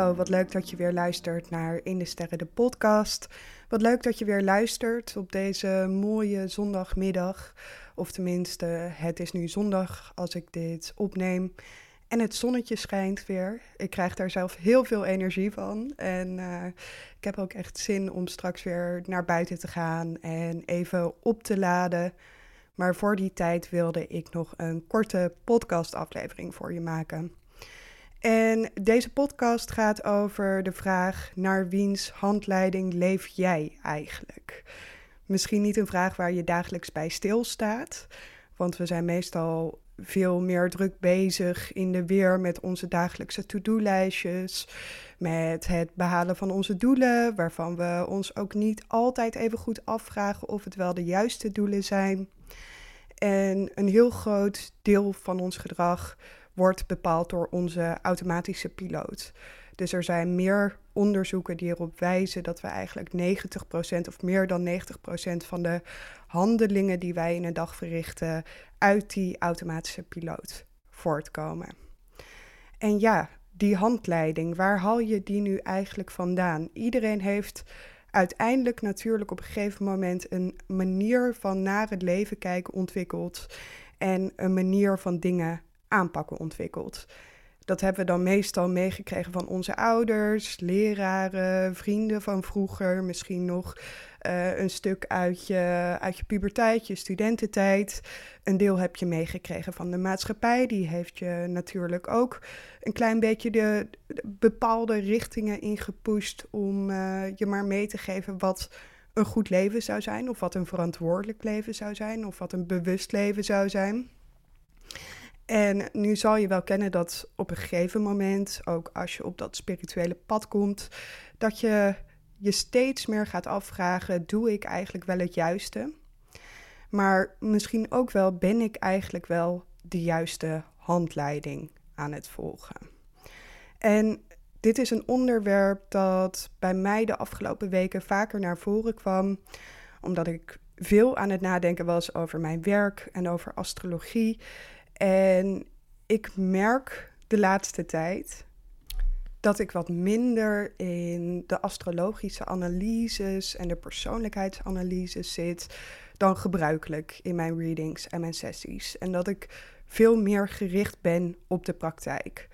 Hallo, wat leuk dat je weer luistert naar In de Sterren, de podcast. Wat leuk dat je weer luistert op deze mooie zondagmiddag. Of tenminste, het is nu zondag als ik dit opneem. En het zonnetje schijnt weer. Ik krijg daar zelf heel veel energie van. En uh, ik heb ook echt zin om straks weer naar buiten te gaan en even op te laden. Maar voor die tijd wilde ik nog een korte podcastaflevering voor je maken. En deze podcast gaat over de vraag: naar wiens handleiding leef jij eigenlijk? Misschien niet een vraag waar je dagelijks bij stilstaat, want we zijn meestal veel meer druk bezig in de weer met onze dagelijkse to-do-lijstjes, met het behalen van onze doelen, waarvan we ons ook niet altijd even goed afvragen of het wel de juiste doelen zijn. En een heel groot deel van ons gedrag wordt bepaald door onze automatische piloot. Dus er zijn meer onderzoeken die erop wijzen dat we eigenlijk 90% of meer dan 90% van de handelingen die wij in een dag verrichten uit die automatische piloot voortkomen. En ja, die handleiding, waar haal je die nu eigenlijk vandaan? Iedereen heeft uiteindelijk natuurlijk op een gegeven moment een manier van naar het leven kijken ontwikkeld en een manier van dingen aanpakken ontwikkeld. Dat hebben we dan meestal meegekregen van onze ouders, leraren, vrienden van vroeger, misschien nog uh, een stuk uit je, uit je puberteit, je studententijd. Een deel heb je meegekregen van de maatschappij. Die heeft je natuurlijk ook een klein beetje de, bepaalde richtingen ingepusht om uh, je maar mee te geven wat een goed leven zou zijn, of wat een verantwoordelijk leven zou zijn, of wat een bewust leven zou zijn. En nu zal je wel kennen dat op een gegeven moment, ook als je op dat spirituele pad komt, dat je je steeds meer gaat afvragen: doe ik eigenlijk wel het juiste? Maar misschien ook wel, ben ik eigenlijk wel de juiste handleiding aan het volgen? En dit is een onderwerp dat bij mij de afgelopen weken vaker naar voren kwam, omdat ik veel aan het nadenken was over mijn werk en over astrologie. En ik merk de laatste tijd dat ik wat minder in de astrologische analyses en de persoonlijkheidsanalyses zit dan gebruikelijk in mijn readings en mijn sessies. En dat ik veel meer gericht ben op de praktijk.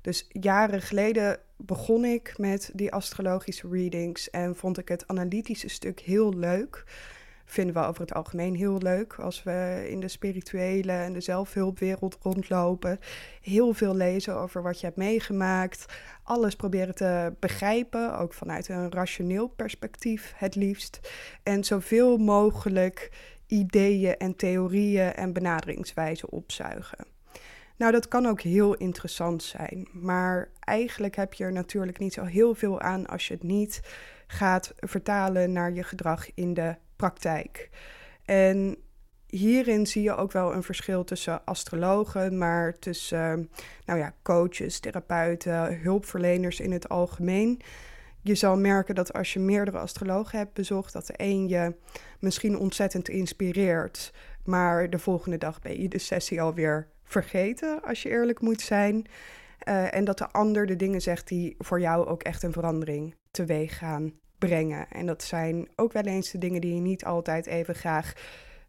Dus jaren geleden begon ik met die astrologische readings en vond ik het analytische stuk heel leuk vinden we over het algemeen heel leuk als we in de spirituele en de zelfhulpwereld rondlopen. Heel veel lezen over wat je hebt meegemaakt. Alles proberen te begrijpen, ook vanuit een rationeel perspectief het liefst. En zoveel mogelijk ideeën en theorieën en benaderingswijzen opzuigen. Nou, dat kan ook heel interessant zijn, maar eigenlijk heb je er natuurlijk niet zo heel veel aan als je het niet gaat vertalen naar je gedrag in de praktijk. En hierin zie je ook wel een verschil tussen astrologen, maar tussen nou ja, coaches, therapeuten, hulpverleners in het algemeen. Je zal merken dat als je meerdere astrologen hebt bezocht, dat de een je misschien ontzettend inspireert, maar de volgende dag ben je de sessie alweer vergeten, als je eerlijk moet zijn. Uh, en dat de ander de dingen zegt die voor jou ook echt een verandering teweeg gaan brengen. En dat zijn ook wel eens de dingen die je niet altijd even graag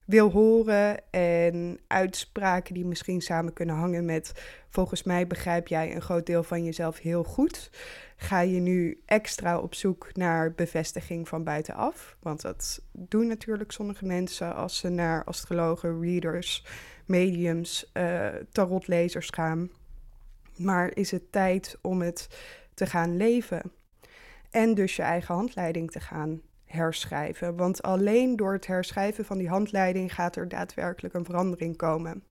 wil horen. En uitspraken die misschien samen kunnen hangen met: Volgens mij begrijp jij een groot deel van jezelf heel goed. Ga je nu extra op zoek naar bevestiging van buitenaf? Want dat doen natuurlijk sommige mensen als ze naar astrologen, readers, mediums, uh, tarotlezers gaan. Maar is het tijd om het te gaan leven? En dus je eigen handleiding te gaan herschrijven. Want alleen door het herschrijven van die handleiding gaat er daadwerkelijk een verandering komen.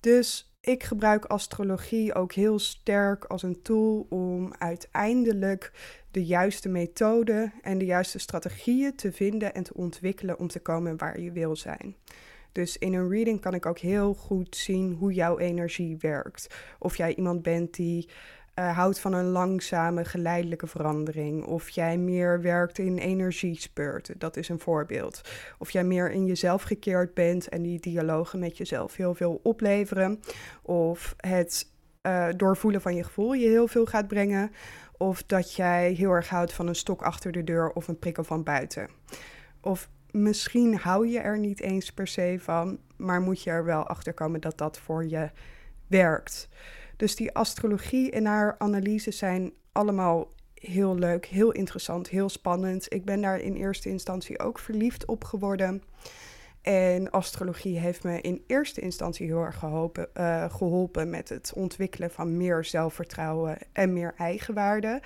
Dus ik gebruik astrologie ook heel sterk als een tool om uiteindelijk de juiste methode en de juiste strategieën te vinden en te ontwikkelen om te komen waar je wil zijn. Dus in een reading kan ik ook heel goed zien hoe jouw energie werkt. Of jij iemand bent die uh, houdt van een langzame, geleidelijke verandering. Of jij meer werkt in energiespeurten, dat is een voorbeeld. Of jij meer in jezelf gekeerd bent en die dialogen met jezelf heel veel opleveren. Of het uh, doorvoelen van je gevoel je heel veel gaat brengen. Of dat jij heel erg houdt van een stok achter de deur of een prikkel van buiten. Of misschien hou je er niet eens per se van, maar moet je er wel achter komen dat dat voor je werkt. Dus die astrologie en haar analyse zijn allemaal heel leuk, heel interessant, heel spannend. Ik ben daar in eerste instantie ook verliefd op geworden. En astrologie heeft me in eerste instantie heel erg geholpen, uh, geholpen met het ontwikkelen van meer zelfvertrouwen en meer eigenwaarde.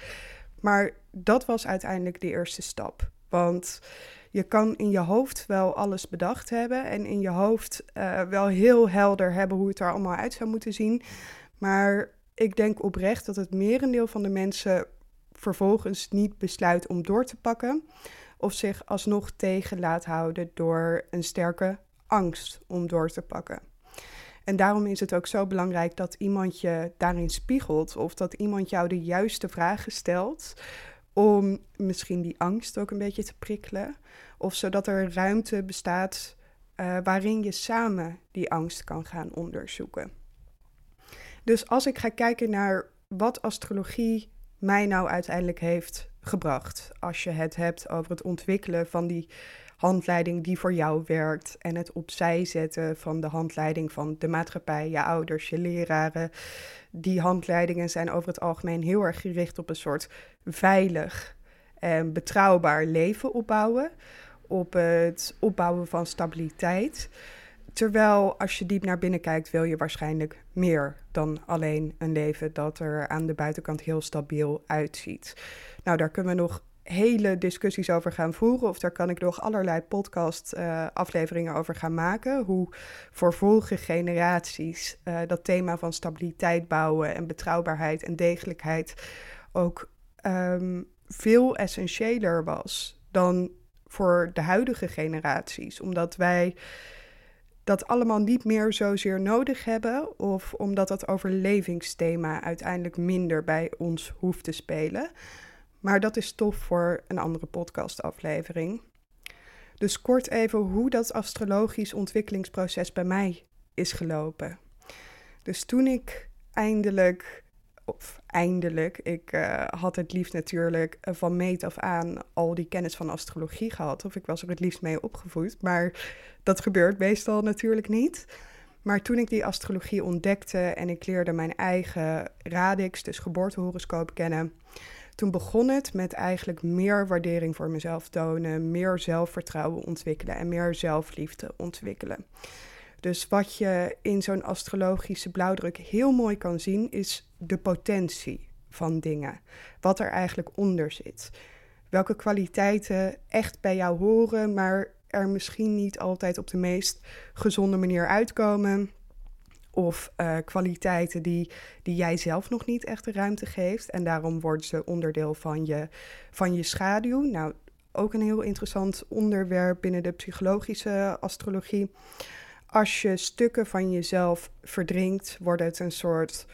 Maar dat was uiteindelijk de eerste stap. Want je kan in je hoofd wel alles bedacht hebben en in je hoofd uh, wel heel helder hebben hoe het er allemaal uit zou moeten zien. Maar ik denk oprecht dat het merendeel van de mensen vervolgens niet besluit om door te pakken of zich alsnog tegen laat houden door een sterke angst om door te pakken. En daarom is het ook zo belangrijk dat iemand je daarin spiegelt of dat iemand jou de juiste vragen stelt om misschien die angst ook een beetje te prikkelen of zodat er ruimte bestaat uh, waarin je samen die angst kan gaan onderzoeken. Dus als ik ga kijken naar wat astrologie mij nou uiteindelijk heeft gebracht. Als je het hebt over het ontwikkelen van die handleiding die voor jou werkt en het opzij zetten van de handleiding van de maatschappij, je ouders, je leraren. Die handleidingen zijn over het algemeen heel erg gericht op een soort veilig en betrouwbaar leven opbouwen, op het opbouwen van stabiliteit. Terwijl als je diep naar binnen kijkt, wil je waarschijnlijk meer dan alleen een leven dat er aan de buitenkant heel stabiel uitziet. Nou, daar kunnen we nog hele discussies over gaan voeren. Of daar kan ik nog allerlei podcast-afleveringen over gaan maken. Hoe voor volgende generaties uh, dat thema van stabiliteit bouwen en betrouwbaarheid en degelijkheid ook um, veel essentiëler was dan voor de huidige generaties. Omdat wij dat allemaal niet meer zozeer nodig hebben, of omdat dat overlevingsthema uiteindelijk minder bij ons hoeft te spelen. Maar dat is stof voor een andere podcastaflevering. Dus kort even hoe dat astrologisch ontwikkelingsproces bij mij is gelopen. Dus toen ik eindelijk of eindelijk, ik uh, had het liefst natuurlijk eh, van meet af aan al die kennis van astrologie gehad. Of ik was er het liefst mee opgevoed. Maar dat gebeurt meestal natuurlijk niet. Maar toen ik die astrologie ontdekte en ik leerde mijn eigen radix, dus geboortehoroscoop, kennen. Toen begon het met eigenlijk meer waardering voor mezelf tonen, meer zelfvertrouwen ontwikkelen en meer zelfliefde ontwikkelen. Dus wat je in zo'n astrologische blauwdruk heel mooi kan zien, is de potentie van dingen. Wat er eigenlijk onder zit. Welke kwaliteiten echt bij jou horen, maar er misschien niet altijd op de meest gezonde manier uitkomen. Of uh, kwaliteiten die, die jij zelf nog niet echt de ruimte geeft. En daarom worden ze onderdeel van je, van je schaduw. Nou, ook een heel interessant onderwerp binnen de psychologische astrologie als je stukken van jezelf verdrinkt, wordt het een soort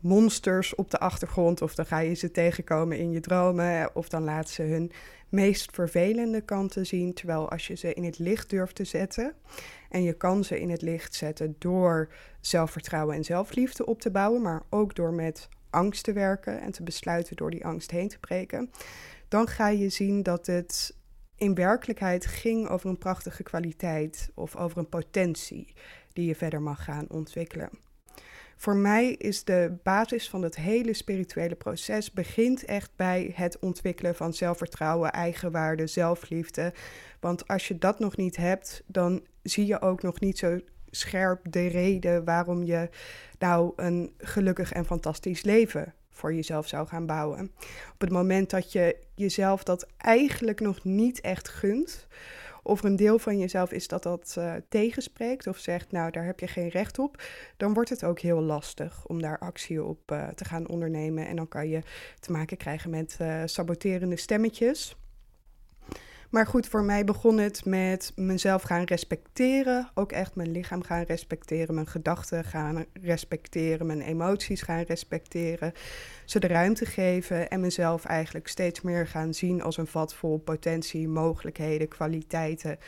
monsters op de achtergrond. Of dan ga je ze tegenkomen in je dromen. Of dan laat ze hun meest vervelende kanten zien. Terwijl als je ze in het licht durft te zetten. En je kan ze in het licht zetten door zelfvertrouwen en zelfliefde op te bouwen. Maar ook door met angst te werken en te besluiten door die angst heen te breken. Dan ga je zien dat het in werkelijkheid ging over een prachtige kwaliteit of over een potentie die je verder mag gaan ontwikkelen. Voor mij is de basis van het hele spirituele proces begint echt bij het ontwikkelen van zelfvertrouwen, eigenwaarde, zelfliefde. Want als je dat nog niet hebt, dan zie je ook nog niet zo scherp de reden waarom je nou een gelukkig en fantastisch leven voor jezelf zou gaan bouwen. Op het moment dat je jezelf dat eigenlijk nog niet echt gunt, of een deel van jezelf is dat dat uh, tegenspreekt of zegt, nou daar heb je geen recht op, dan wordt het ook heel lastig om daar actie op uh, te gaan ondernemen. En dan kan je te maken krijgen met uh, saboterende stemmetjes. Maar goed, voor mij begon het met mezelf gaan respecteren. Ook echt mijn lichaam gaan respecteren, mijn gedachten gaan respecteren, mijn emoties gaan respecteren. Ze de ruimte geven en mezelf eigenlijk steeds meer gaan zien als een vat vol potentie, mogelijkheden, kwaliteiten,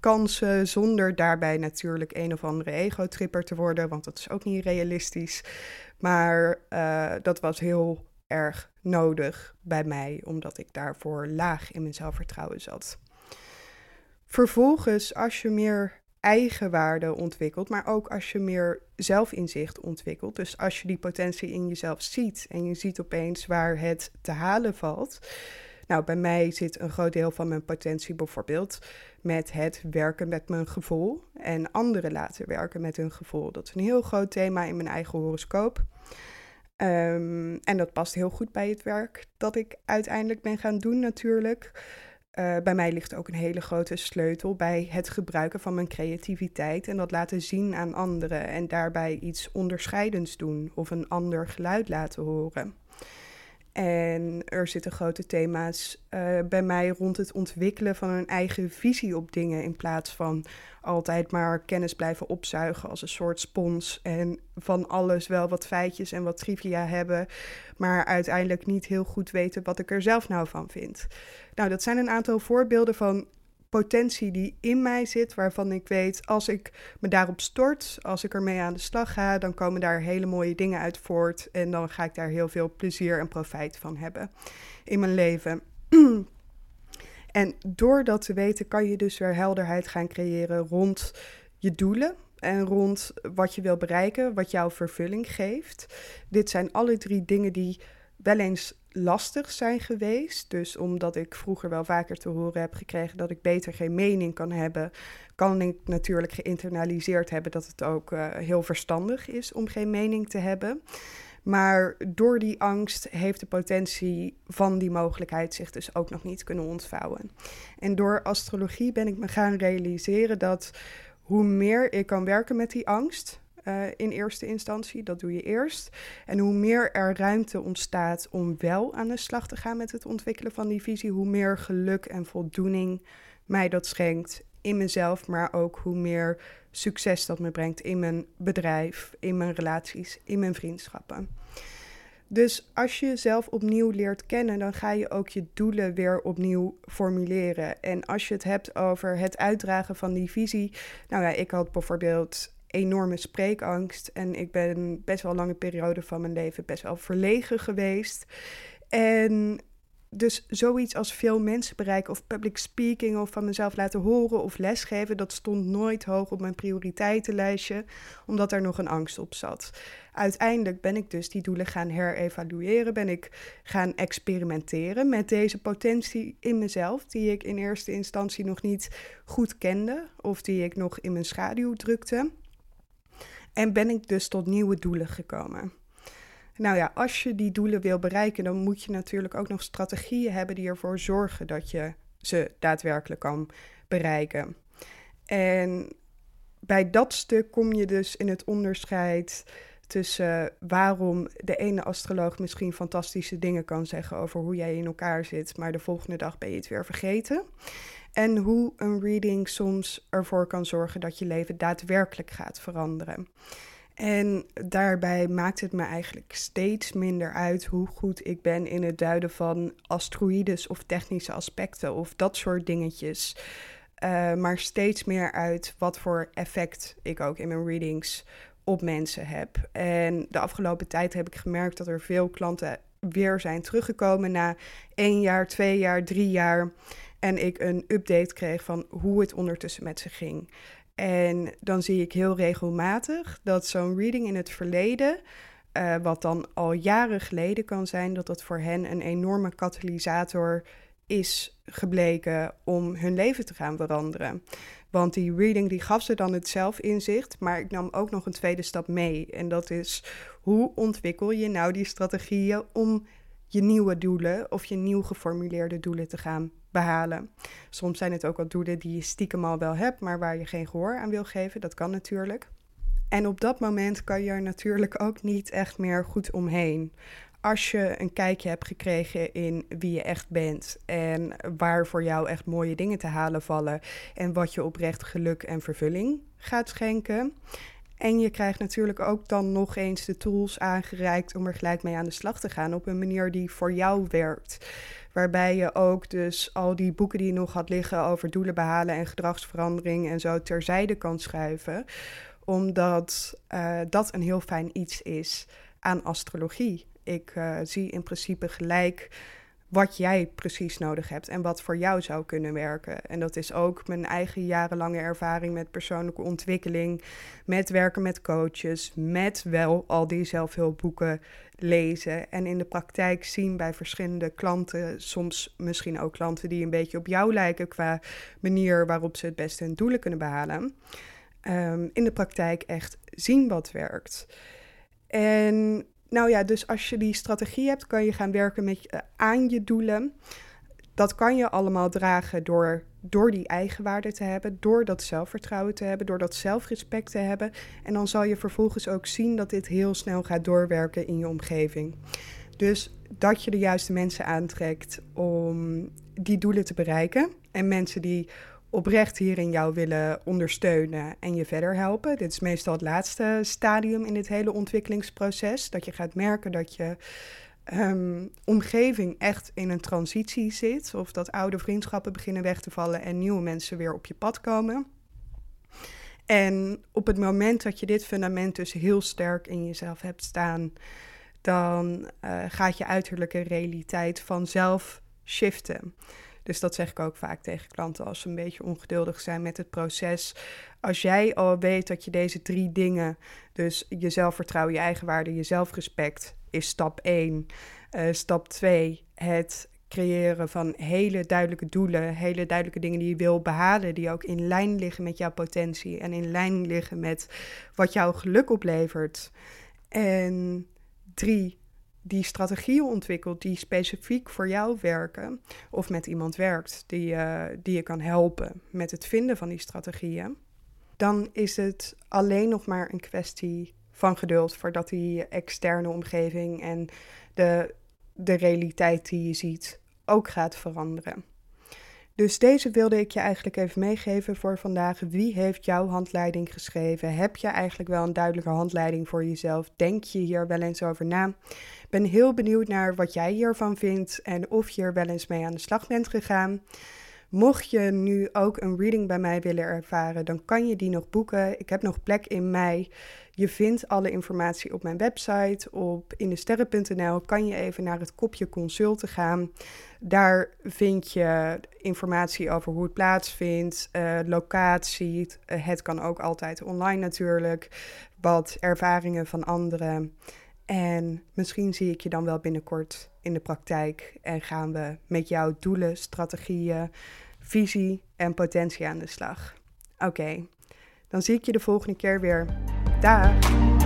kansen, zonder daarbij natuurlijk een of andere ego-tripper te worden, want dat is ook niet realistisch. Maar uh, dat was heel erg nodig bij mij, omdat ik daarvoor laag in mijn zelfvertrouwen zat. Vervolgens, als je meer eigenwaarde ontwikkelt, maar ook als je meer zelfinzicht ontwikkelt. Dus als je die potentie in jezelf ziet en je ziet opeens waar het te halen valt. Nou, bij mij zit een groot deel van mijn potentie bijvoorbeeld met het werken met mijn gevoel en anderen laten werken met hun gevoel. Dat is een heel groot thema in mijn eigen horoscoop. Um, en dat past heel goed bij het werk dat ik uiteindelijk ben gaan doen natuurlijk. Uh, bij mij ligt ook een hele grote sleutel bij het gebruiken van mijn creativiteit en dat laten zien aan anderen en daarbij iets onderscheidends doen of een ander geluid laten horen. En er zitten grote thema's uh, bij mij rond het ontwikkelen van een eigen visie op dingen. In plaats van altijd maar kennis blijven opzuigen als een soort spons. En van alles wel wat feitjes en wat trivia hebben. Maar uiteindelijk niet heel goed weten wat ik er zelf nou van vind. Nou, dat zijn een aantal voorbeelden van potentie die in mij zit, waarvan ik weet als ik me daarop stort, als ik ermee aan de slag ga, dan komen daar hele mooie dingen uit voort en dan ga ik daar heel veel plezier en profijt van hebben in mijn leven. en door dat te weten kan je dus weer helderheid gaan creëren rond je doelen en rond wat je wil bereiken, wat jouw vervulling geeft. Dit zijn alle drie dingen die wel eens lastig zijn geweest. Dus omdat ik vroeger wel vaker te horen heb gekregen dat ik beter geen mening kan hebben, kan ik natuurlijk geïnternaliseerd hebben dat het ook uh, heel verstandig is om geen mening te hebben. Maar door die angst heeft de potentie van die mogelijkheid zich dus ook nog niet kunnen ontvouwen. En door astrologie ben ik me gaan realiseren dat hoe meer ik kan werken met die angst, uh, in eerste instantie. Dat doe je eerst. En hoe meer er ruimte ontstaat om wel aan de slag te gaan met het ontwikkelen van die visie, hoe meer geluk en voldoening mij dat schenkt in mezelf, maar ook hoe meer succes dat me brengt in mijn bedrijf, in mijn relaties, in mijn vriendschappen. Dus als je jezelf opnieuw leert kennen, dan ga je ook je doelen weer opnieuw formuleren. En als je het hebt over het uitdragen van die visie. Nou ja, ik had bijvoorbeeld enorme spreekangst. En ik ben best wel een lange periode van mijn leven best wel verlegen geweest. En dus zoiets als veel mensen bereiken of public speaking of van mezelf laten horen of lesgeven, dat stond nooit hoog op mijn prioriteitenlijstje, omdat er nog een angst op zat. Uiteindelijk ben ik dus die doelen gaan herevalueren, ben ik gaan experimenteren met deze potentie in mezelf, die ik in eerste instantie nog niet goed kende of die ik nog in mijn schaduw drukte. En ben ik dus tot nieuwe doelen gekomen. Nou ja, als je die doelen wil bereiken, dan moet je natuurlijk ook nog strategieën hebben die ervoor zorgen dat je ze daadwerkelijk kan bereiken. En bij dat stuk kom je dus in het onderscheid tussen waarom de ene astroloog misschien fantastische dingen kan zeggen over hoe jij in elkaar zit, maar de volgende dag ben je het weer vergeten. En hoe een reading soms ervoor kan zorgen dat je leven daadwerkelijk gaat veranderen. En daarbij maakt het me eigenlijk steeds minder uit hoe goed ik ben in het duiden van asteroïdes of technische aspecten of dat soort dingetjes. Uh, maar steeds meer uit wat voor effect ik ook in mijn readings op mensen heb. En de afgelopen tijd heb ik gemerkt dat er veel klanten weer zijn teruggekomen na één jaar, twee jaar, drie jaar. En ik een update kreeg van hoe het ondertussen met ze ging. En dan zie ik heel regelmatig dat zo'n reading in het verleden, uh, wat dan al jaren geleden kan zijn, dat dat voor hen een enorme katalysator is gebleken om hun leven te gaan veranderen. Want die reading die gaf ze dan het zelfinzicht, maar ik nam ook nog een tweede stap mee. En dat is hoe ontwikkel je nou die strategieën om je nieuwe doelen of je nieuw geformuleerde doelen te gaan behalen. Soms zijn het ook al doelen die je stiekem al wel hebt, maar waar je geen gehoor aan wil geven. Dat kan natuurlijk. En op dat moment kan je er natuurlijk ook niet echt meer goed omheen. Als je een kijkje hebt gekregen in wie je echt bent en waar voor jou echt mooie dingen te halen vallen en wat je oprecht geluk en vervulling gaat schenken. En je krijgt natuurlijk ook dan nog eens de tools aangereikt om er gelijk mee aan de slag te gaan op een manier die voor jou werkt. Waarbij je ook dus al die boeken die je nog had liggen over doelen behalen en gedragsverandering en zo terzijde kan schuiven. Omdat uh, dat een heel fijn iets is aan astrologie. Ik uh, zie in principe gelijk wat jij precies nodig hebt en wat voor jou zou kunnen werken. En dat is ook mijn eigen jarenlange ervaring met persoonlijke ontwikkeling, met werken met coaches, met wel al die zelfhulpboeken lezen en in de praktijk zien bij verschillende klanten, soms misschien ook klanten die een beetje op jou lijken qua manier waarop ze het beste hun doelen kunnen behalen. Um, in de praktijk echt zien wat werkt. En nou ja, dus als je die strategie hebt, kan je gaan werken met, uh, aan je doelen. Dat kan je allemaal dragen door, door die eigenwaarde te hebben, door dat zelfvertrouwen te hebben, door dat zelfrespect te hebben. En dan zal je vervolgens ook zien dat dit heel snel gaat doorwerken in je omgeving. Dus dat je de juiste mensen aantrekt om die doelen te bereiken. En mensen die oprecht hierin jou willen ondersteunen en je verder helpen. Dit is meestal het laatste stadium in dit hele ontwikkelingsproces. Dat je gaat merken dat je um, omgeving echt in een transitie zit. Of dat oude vriendschappen beginnen weg te vallen en nieuwe mensen weer op je pad komen. En op het moment dat je dit fundament dus heel sterk in jezelf hebt staan, dan uh, gaat je uiterlijke realiteit vanzelf shiften. Dus dat zeg ik ook vaak tegen klanten als ze een beetje ongeduldig zijn met het proces. Als jij al weet dat je deze drie dingen, dus je zelfvertrouwen, je eigenwaarde, je zelfrespect, is stap 1. Uh, eh, stap 2, het creëren van hele duidelijke doelen, hele duidelijke dingen die je wil behalen, die ook in lijn liggen met jouw potentie en in lijn liggen met wat jouw geluk oplevert. En drie, die strategieën ontwikkelt die specifiek voor jou werken, of met iemand werkt die, uh, die je kan helpen met het vinden van die strategieën, dan is het alleen nog maar een kwestie van geduld voordat die externe omgeving en de, de realiteit die je ziet ook gaat veranderen. Dus deze wilde ik je eigenlijk even meegeven voor vandaag. Wie heeft jouw handleiding geschreven? Heb je eigenlijk wel een duidelijke handleiding voor jezelf? Denk je hier wel eens over na? Ben heel benieuwd naar wat jij hiervan vindt en of je er wel eens mee aan de slag bent gegaan. Mocht je nu ook een reading bij mij willen ervaren, dan kan je die nog boeken. Ik heb nog plek in mei. Je vindt alle informatie op mijn website. Op indesterren.nl kan je even naar het kopje consulten gaan. Daar vind je informatie over hoe het plaatsvindt, uh, locatie. Uh, het kan ook altijd online natuurlijk. Wat ervaringen van anderen. En misschien zie ik je dan wel binnenkort in de praktijk en gaan we met jouw doelen, strategieën, visie en potentie aan de slag. Oké, dan zie ik je de volgende keer weer. Dag!